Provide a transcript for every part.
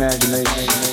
imagination.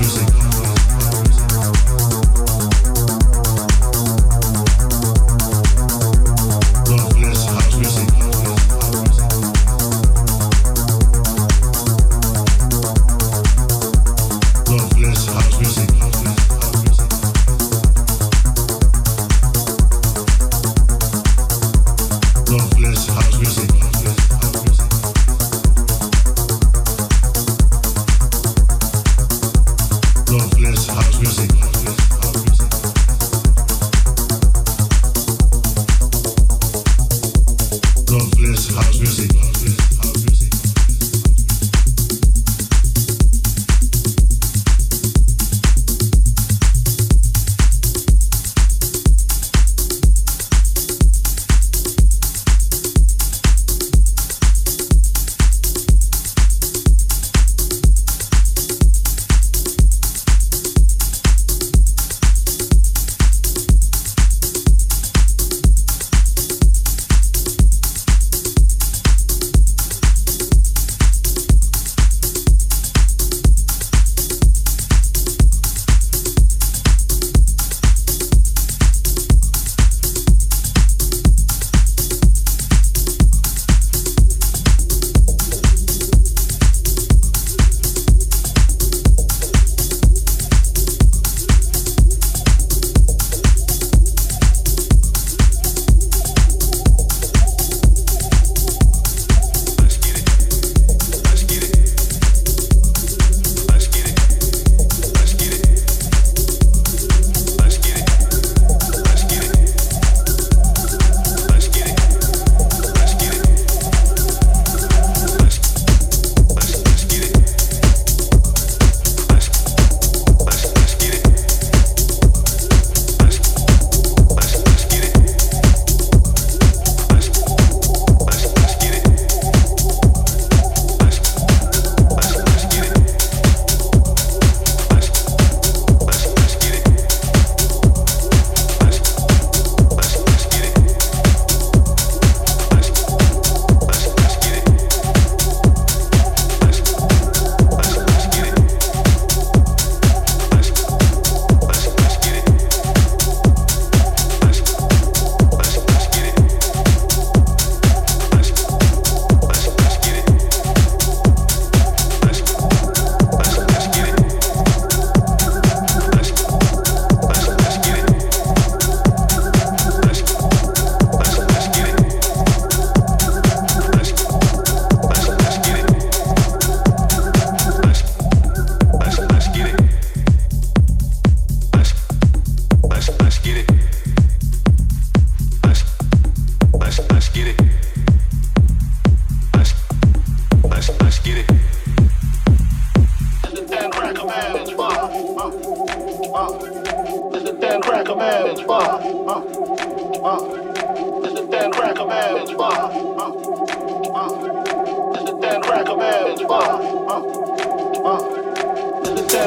music.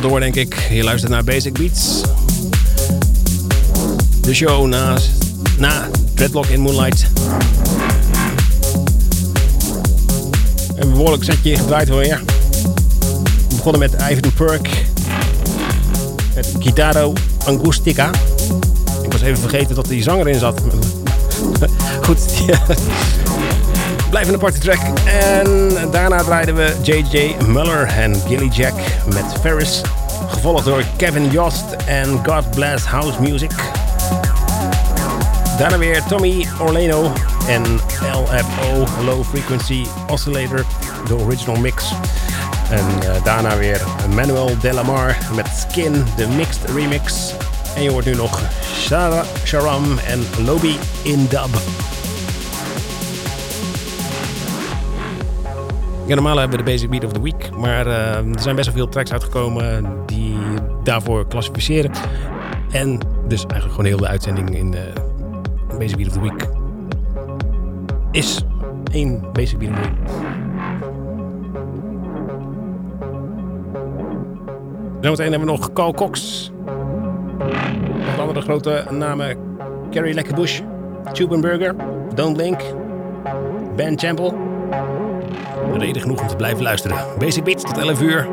wel door, denk ik. Je luistert naar Basic Beats. De show na, na Dreadlock in Moonlight. Een behoorlijk setje gedraaid weer. We begonnen met Ivan Perk. Met Guitaro Angustica. Ik was even vergeten dat die zanger in zat. Goed, ja. Blijf in de party track. En daarna draaiden we J.J. Muller en Gilly Jack met Ferris. Gevolgd door Kevin Jost en God Bless House Music. Daarna weer Tommy Orleno en LFO Low Frequency Oscillator, de original mix. En uh, daarna weer Manuel Delamar met Skin, de mixed remix. En je hoort nu nog Shara Sharam en Lobby in dub. Normaal hebben we de Basic Beat of the Week. Maar uh, er zijn best wel veel tracks uitgekomen die daarvoor klassificeren. En dus eigenlijk gewoon heel de uitzending in de Basic Beat of the Week is één Basic Beat of the Week. Zometeen hebben we nog Carl Cox. Onder andere grote namen Carrie Lekkerbush, Burger, Don't Blink, Ben Champel. Reden genoeg om te blijven luisteren. Basic Beats tot 11 uur.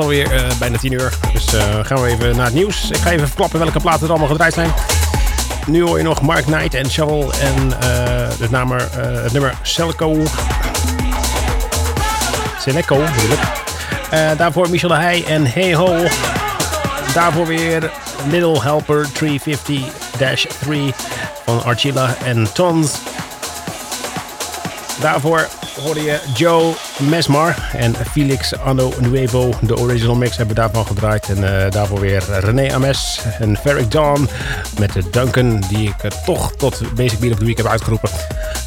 Alweer uh, bijna 10 uur. Dus uh, gaan we even naar het nieuws. Ik ga even verklappen welke platen er allemaal gedraaid zijn. Nu hoor je nog Mark Knight en Shovel en het, nummer, het nummer Celico. Seleco natuurlijk. daarvoor Michel de Heij en Hey Ho. Daarvoor weer Little Helper 350-3 van Archilla en Tons. Daarvoor hoorde je Joe Mesmar en Felix Anno Nuevo. De original mix hebben daarvan gedraaid. En uh, daarvoor weer René Ames en Ferric Dawn met de Duncan, die ik uh, toch tot Basic Beat of the Week heb uitgeroepen.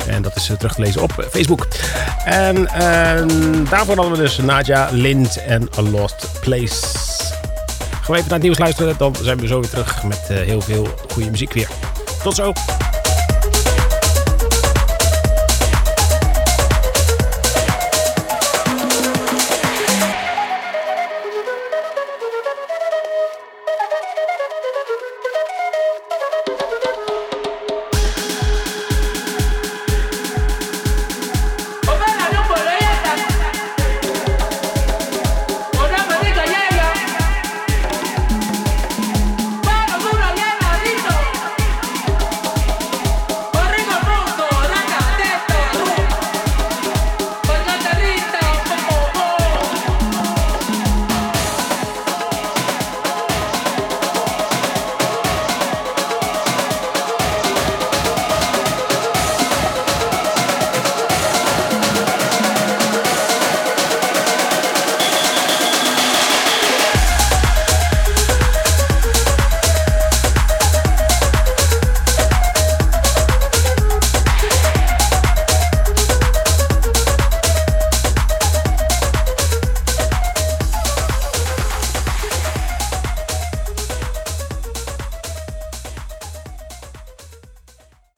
En dat is uh, terug te lezen op Facebook. En daarvoor hadden we dus Nadja, Lind en A Lost Place. We even naar het nieuws luisteren, dan zijn we zo weer terug met heel veel goede muziek weer. Tot zo!